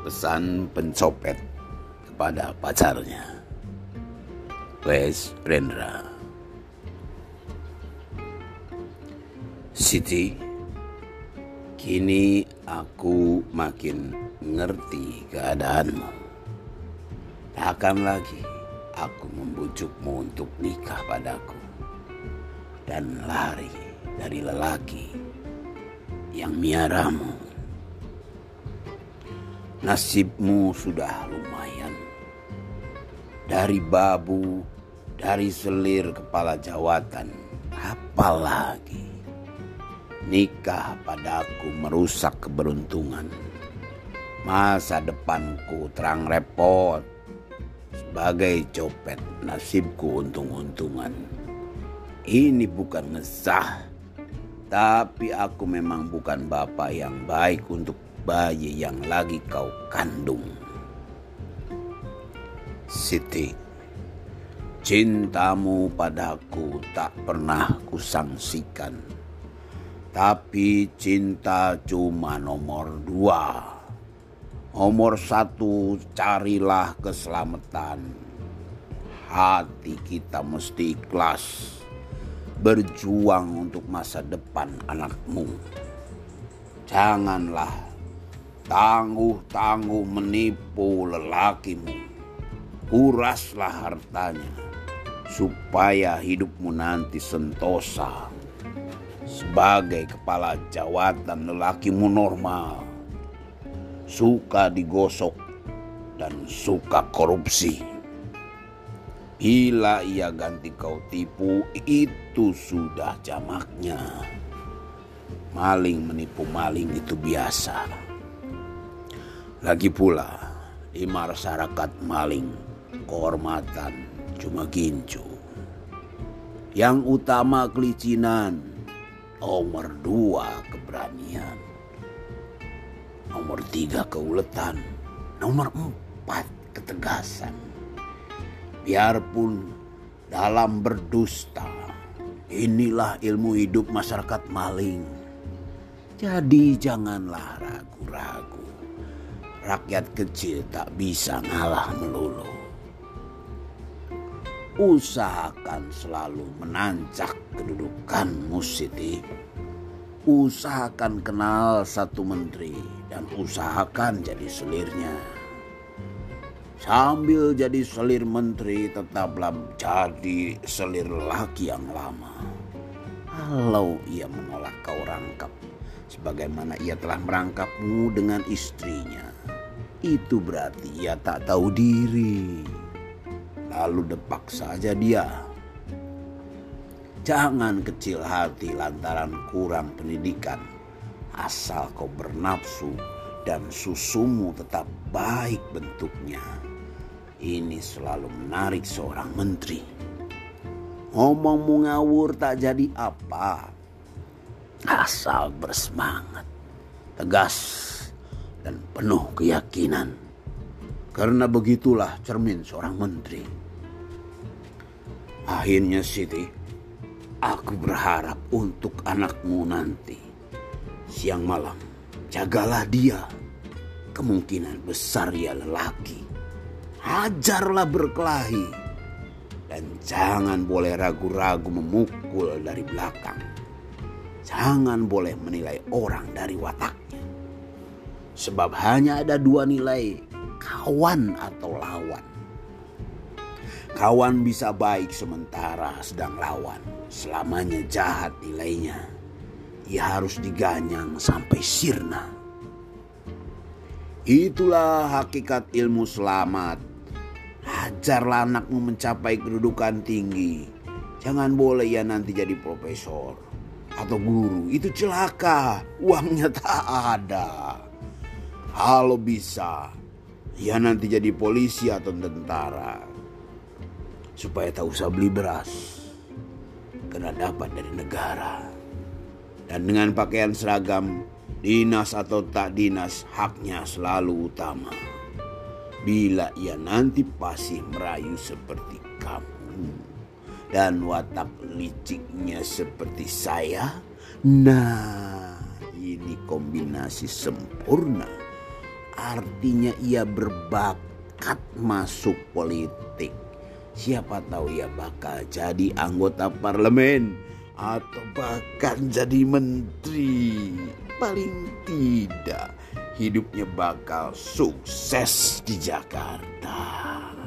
pesan pencopet kepada pacarnya. Wes Rendra. Siti, kini aku makin ngerti keadaanmu. Takkan lagi aku membujukmu untuk nikah padaku dan lari dari lelaki yang miaramu. Nasibmu sudah lumayan. Dari babu, dari selir kepala jawatan, apalagi nikah padaku merusak keberuntungan. Masa depanku terang repot sebagai copet nasibku untung-untungan. Ini bukan ngesah, tapi aku memang bukan bapak yang baik untuk bayi yang lagi kau kandung. Siti, cintamu padaku tak pernah kusangsikan. Tapi cinta cuma nomor dua. Nomor satu carilah keselamatan. Hati kita mesti ikhlas berjuang untuk masa depan anakmu. Janganlah tangguh-tangguh menipu lelakimu. Kuraslah hartanya supaya hidupmu nanti sentosa. Sebagai kepala jawatan lelakimu normal, suka digosok dan suka korupsi. Bila ia ganti kau tipu, itu sudah jamaknya. Maling menipu maling itu biasa. Lagi pula, di masyarakat maling, kehormatan cuma gincu. Yang utama kelicinan, nomor dua keberanian. Nomor tiga keuletan, nomor empat ketegasan biarpun dalam berdusta. Inilah ilmu hidup masyarakat maling. Jadi janganlah ragu-ragu. Rakyat kecil tak bisa ngalah melulu. Usahakan selalu menancak kedudukan Siti. Usahakan kenal satu menteri dan usahakan jadi selirnya. Sambil jadi selir menteri tetaplah jadi selir laki yang lama. Kalau ia menolak kau rangkap sebagaimana ia telah merangkapmu dengan istrinya. Itu berarti ia tak tahu diri. Lalu depak saja dia. Jangan kecil hati lantaran kurang pendidikan. Asal kau bernafsu dan susumu tetap baik bentuknya ini selalu menarik seorang menteri. Ngomongmu ngawur tak jadi apa. Asal bersemangat, tegas, dan penuh keyakinan. Karena begitulah cermin seorang menteri. Akhirnya Siti, aku berharap untuk anakmu nanti. Siang malam, jagalah dia. Kemungkinan besar ia lelaki hajarlah berkelahi dan jangan boleh ragu-ragu memukul dari belakang. Jangan boleh menilai orang dari wataknya. Sebab hanya ada dua nilai, kawan atau lawan. Kawan bisa baik sementara sedang lawan selamanya jahat nilainya. Ia harus diganyang sampai sirna. Itulah hakikat ilmu selamat Ajarlah anakmu mencapai kedudukan tinggi. Jangan boleh ya nanti jadi profesor atau guru. Itu celaka. Uangnya tak ada. Kalau bisa, ya nanti jadi polisi atau tentara. Supaya tak usah beli beras. Karena dapat dari negara. Dan dengan pakaian seragam, dinas atau tak dinas, haknya selalu utama bila ia nanti pasti merayu seperti kamu dan watak liciknya seperti saya, nah ini kombinasi sempurna. Artinya ia berbakat masuk politik. Siapa tahu ia bakal jadi anggota parlemen atau bahkan jadi menteri. Paling tidak hidupnya bakal sukses di Jakarta.